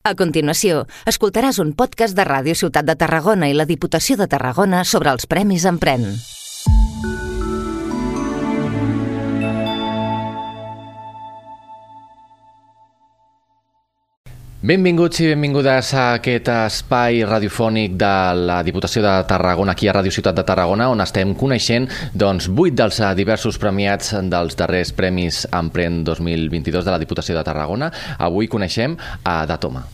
A continuació, escoltaràs un podcast de Ràdio Ciutat de Tarragona i la Diputació de Tarragona sobre els Premis Empren. Benvinguts i benvingudes a aquest espai radiofònic de la Diputació de Tarragona, aquí a Ràdio Ciutat de Tarragona, on estem coneixent doncs, vuit dels eh, diversos premiats dels darrers Premis Empren 2022 de la Diputació de Tarragona. Avui coneixem a Datoma.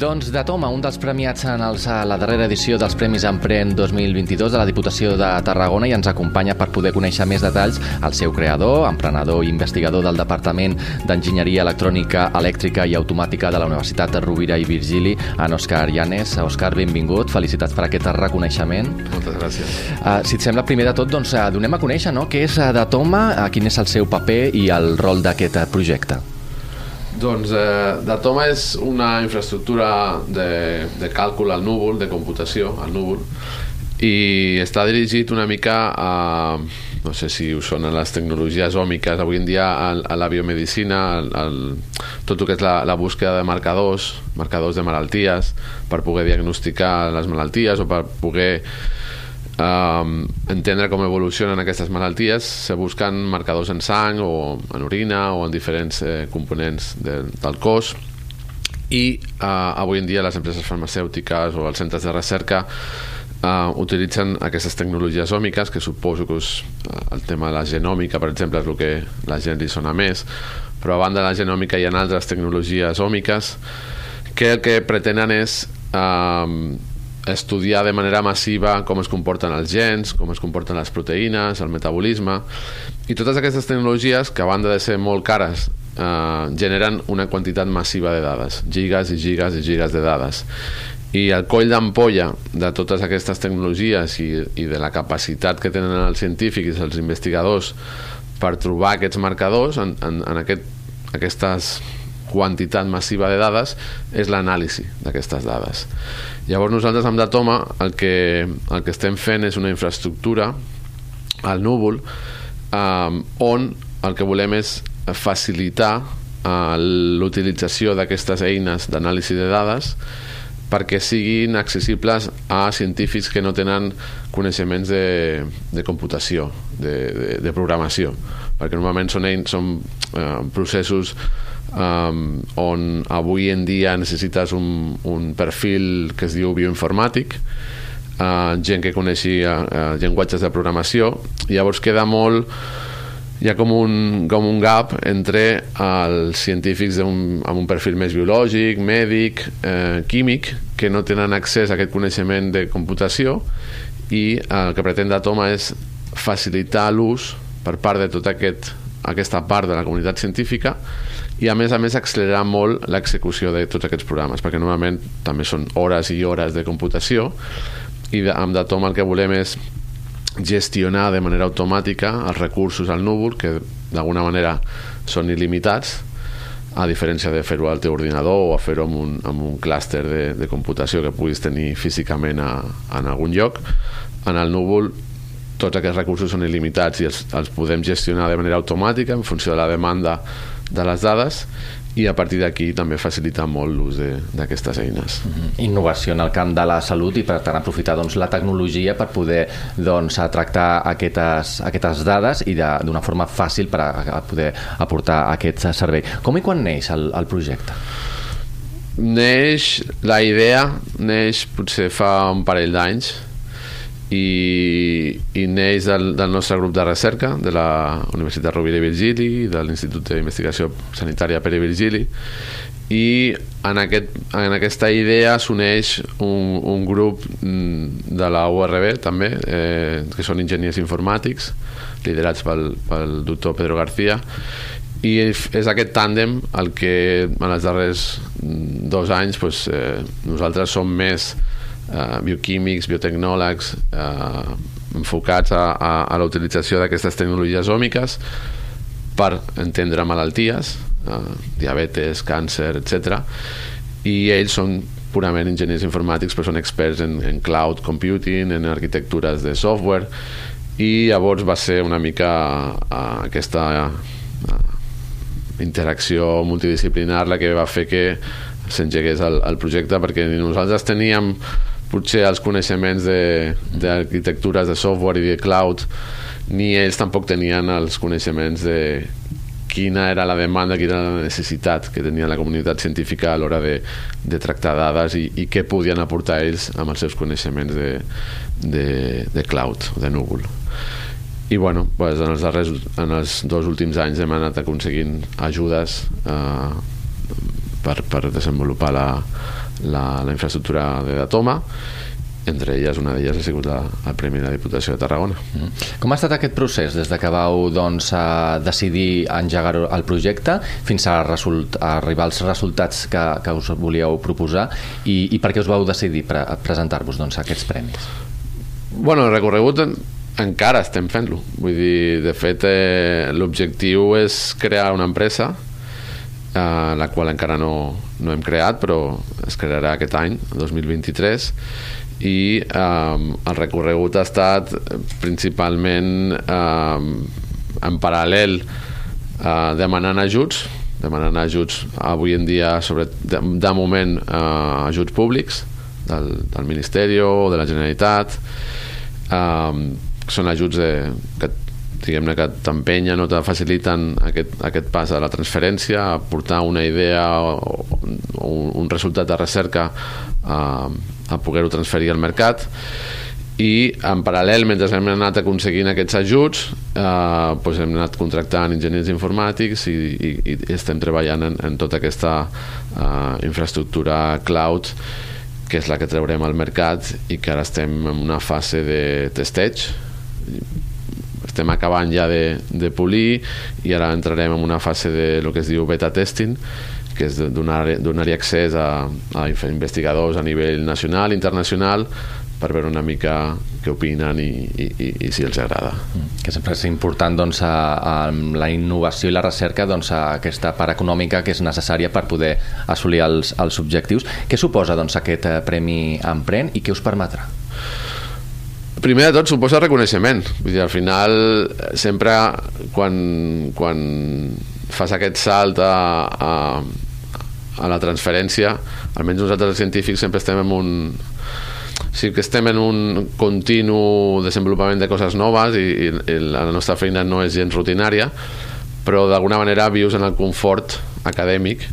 Doncs de Toma, un dels premiats en els, a la darrera edició dels Premis Empren 2022 de la Diputació de Tarragona i ens acompanya per poder conèixer més detalls el seu creador, emprenedor i investigador del Departament d'Enginyeria Electrònica, Elèctrica i Automàtica de la Universitat de Rovira i Virgili, en Òscar Llanes. Òscar, benvingut, felicitats per aquest reconeixement. Moltes gràcies. Uh, si et sembla, primer de tot, doncs, uh, donem a conèixer no? què és uh, de Toma, quin és el seu paper i el rol d'aquest projecte. Doncs eh, Datoma és una infraestructura de, de càlcul al núvol, de computació al núvol, i està dirigit una mica a, no sé si us sonen les tecnologies òmiques, avui en dia a, a la biomedicina, al, al, tot el que és la, la búsqueda de marcadors, marcadors de malalties, per poder diagnosticar les malalties o per poder um, entendre com evolucionen aquestes malalties se busquen marcadors en sang o en orina o en diferents eh, components de, del cos. I uh, avui en dia les empreses farmacèutiques o els centres de recerca uh, utilitzen aquestes tecnologies òmiques que suposo que us, uh, el tema de la genòmica per exemple és el que la gent li sona més. Però a banda de la genòmica hi ha altres tecnologies òmiques que el que pretenen és uh, estudiar de manera massiva com es comporten els gens, com es comporten les proteïnes, el metabolisme, i totes aquestes tecnologies, que a banda de ser molt cares, eh, generen una quantitat massiva de dades, gigas i gigas i gigas de dades. I el coll d'ampolla de totes aquestes tecnologies i, i de la capacitat que tenen els científics els investigadors per trobar aquests marcadors en, en, en aquest, aquestes quantitat massiva de dades és l'anàlisi d'aquestes dades. Llavors nosaltres amb Datoma el que, el que estem fent és una infraestructura al núvol eh, on el que volem és facilitar eh, l'utilització d'aquestes eines d'anàlisi de dades perquè siguin accessibles a científics que no tenen coneixements de, de computació, de, de, de programació, perquè normalment són, són eh, processos um, on avui en dia necessites un, un perfil que es diu bioinformàtic uh, gent que coneixi uh, llenguatges de programació. Llavors queda molt hi ha com un, com un gap entre els científics un, amb un perfil més biològic, mèdic, eh, químic, que no tenen accés a aquest coneixement de computació i el que pretén Datoma és facilitar l'ús per part de tota aquest, aquesta part de la comunitat científica i a més a més accelerar molt l'execució de tots aquests programes perquè normalment també són hores i hores de computació i amb Datom el que volem és gestionar de manera automàtica els recursos al núvol que d'alguna manera són il·limitats a diferència de fer-ho al teu ordinador o fer-ho amb un, amb un clúster de, de computació que puguis tenir físicament a, en algun lloc. En el núvol tots aquests recursos són il·limitats i els, els podem gestionar de manera automàtica en funció de la demanda de les dades i a partir d'aquí també facilita molt l'ús d'aquestes eines. Mm -hmm. Innovació en el camp de la salut i per tant aprofitar doncs, la tecnologia per poder doncs, tractar aquestes, aquestes dades i d'una forma fàcil per a, a poder aportar aquest servei. Com i quan neix el, el projecte? Neix, la idea neix potser fa un parell d'anys i, i neix del, del nostre grup de recerca de la Universitat Rovira i Virgili de l'Institut d'Investigació Sanitària Pere Virgili i en, aquest, en aquesta idea s'uneix un, un grup mm, de la URB també, eh, que són enginyers informàtics liderats pel, pel doctor Pedro García i és aquest tàndem el que en els darrers mm, dos anys pues, eh, nosaltres som més eh, bioquímics, biotecnòlegs eh, enfocats a, a, a la utilització d'aquestes tecnologies òmiques per entendre malalties, eh, diabetes, càncer, etc. I ells són purament enginyers informàtics, però són experts en, en cloud computing, en arquitectures de software, i llavors va ser una mica uh, aquesta uh, interacció multidisciplinar la que va fer que s'engegués el, el projecte perquè nosaltres teníem potser els coneixements d'arquitectures de, de software i de cloud ni ells tampoc tenien els coneixements de quina era la demanda, quina era la necessitat que tenia la comunitat científica a l'hora de, de tractar dades i, i què podien aportar ells amb els seus coneixements de, de, de cloud, de núvol. I bueno, pues en, els darrers, en els dos últims anys hem anat aconseguint ajudes eh, per, per desenvolupar la, la, la infraestructura de Datoma entre elles, una d'elles ha sigut la, el Premi de la Diputació de Tarragona. Mm. Com ha estat aquest procés des de que vau doncs, a decidir engegar el projecte fins a, result, a arribar als resultats que, que us volíeu proposar i, i per què us vau decidir pre presentar-vos doncs, aquests premis? Bueno, el recorregut en, encara estem fent-lo. Vull dir, de fet, eh, l'objectiu és crear una empresa eh, la qual encara no, no hem creat, però es crearà aquest any, 2023, i eh, el recorregut ha estat principalment eh, en paral·lel eh, demanant ajuts demanant ajuts avui en dia sobre, de, de moment eh, ajuts públics del, del Ministeri o de la Generalitat. Eh, són ajuts de, que diguem-ne que t'empenyen o te faciliten aquest, aquest pas a la transferència, a portar una idea o, o un resultat de recerca a, a poder-ho transferir al mercat. I en paral·lel, mentre hem anat aconseguint aquests ajuts, eh, doncs hem anat contractant enginyers informàtics i, i, i estem treballant en, en tota aquesta eh, infraestructura cloud que és la que traurem al mercat i que ara estem en una fase de testeig estem acabant ja de, de polir i ara entrarem en una fase de lo que es diu beta testing que és donar-hi accés a, a investigadors a nivell nacional, internacional, per veure una mica què opinen i, i, i, i si els agrada. Mm. Que sempre és important doncs, a, a la innovació i la recerca doncs, a aquesta part econòmica que és necessària per poder assolir els, els objectius. Què suposa doncs, aquest eh, Premi Empren i què us permetrà? Primer de tot suposa reconeixement. Vull dir, al final, sempre quan, quan fas aquest salt a, a, a la transferència, almenys nosaltres els científics sempre estem en un sí que estem en un continu desenvolupament de coses noves i, i, i la nostra feina no és gens rutinària però d'alguna manera vius en el confort acadèmic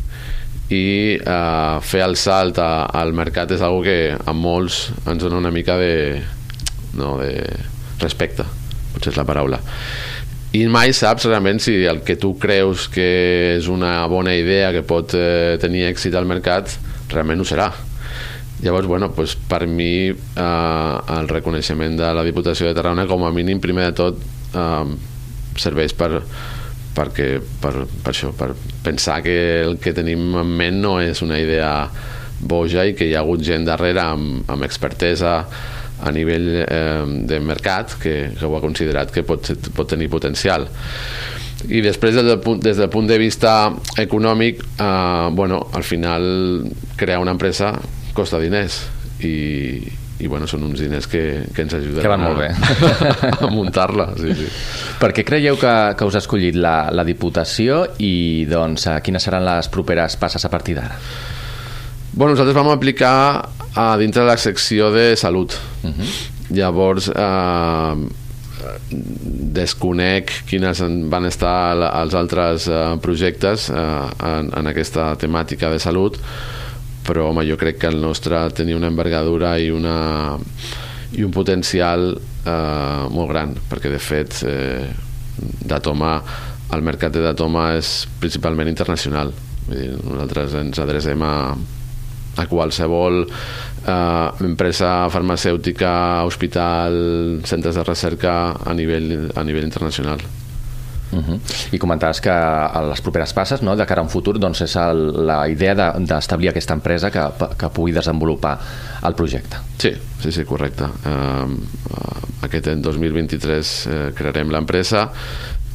i eh, fer el salt a, al mercat és algo que a molts ens dona una mica de, no, de respecte potser és la paraula. I mai saps realment si el que tu creus que és una bona idea que pot eh, tenir èxit al mercat realment ho serà. Llavors, bueno, doncs per mi eh, el reconeixement de la Diputació de Tarragona com a mínim, primer de tot eh, serveix per, perquè, per, per això, per pensar que el que tenim en ment no és una idea boja i que hi ha hagut gent darrere amb, amb expertesa a nivell eh, de mercat que, que ho ha considerat que pot, pot tenir potencial i després des del punt, des del punt de vista econòmic eh, bueno, al final crear una empresa costa diners i, i bueno, són uns diners que, que ens ajuden que van molt bé. a, a muntar-la sí, sí. Per què creieu que, que us ha escollit la, la Diputació i doncs, quines seran les properes passes a partir d'ara? Bueno, nosaltres vam aplicar a dintre de la secció de salut. Uh -huh. Llavors, eh, desconec quines van estar els altres eh, projectes eh, en, en aquesta temàtica de salut, però home, jo crec que el nostre tenia una envergadura i, una, i un potencial eh, molt gran, perquè de fet eh, Datoma, el mercat de Datoma és principalment internacional. Vull dir, nosaltres ens adrecem a a qualsevol eh, empresa farmacèutica, hospital, centres de recerca a nivell, a nivell internacional. Uh -huh. I comentaves que a les properes passes, no, de cara a un futur, doncs és el, la idea d'establir de, aquesta empresa que, que pugui desenvolupar el projecte. Sí, sí, sí, correcte. Uh, aquest any 2023 uh, crearem l'empresa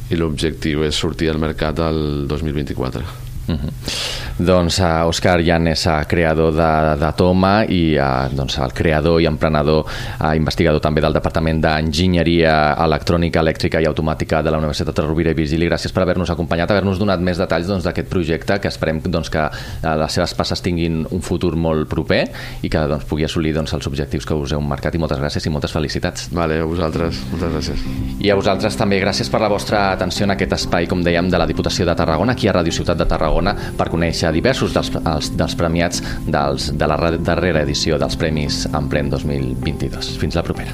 i l'objectiu és sortir al mercat el 2024. Uh -huh. Doncs uh, Òscar Jan és uh, creador de, de Toma i uh, doncs, el creador i emprenedor, uh, investigador també del Departament d'Enginyeria Electrònica, Elèctrica i Automàtica de la Universitat de Rovira i Vigili. Gràcies per haver-nos acompanyat, haver-nos donat més detalls doncs, d'aquest doncs, projecte, que esperem doncs, que les seves passes tinguin un futur molt proper i que doncs, pugui assolir doncs, els objectius que us heu marcat. I moltes gràcies i moltes felicitats. Vale, a vosaltres. Moltes gràcies. I a vosaltres també gràcies per la vostra atenció en aquest espai, com dèiem, de la Diputació de Tarragona, aquí a Ràdio Ciutat de Tarragona per conèixer diversos dels, els, dels premiats dels, de la darrera edició dels Premis Emprèn 2022. Fins la propera.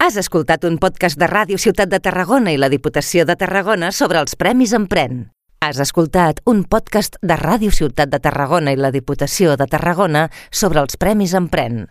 Has escoltat un podcast de Ràdio Ciutat de Tarragona i la Diputació de Tarragona sobre els Premis Emprèn. Has escoltat un podcast de Ràdio Ciutat de Tarragona i la Diputació de Tarragona sobre els Premis Emprèn.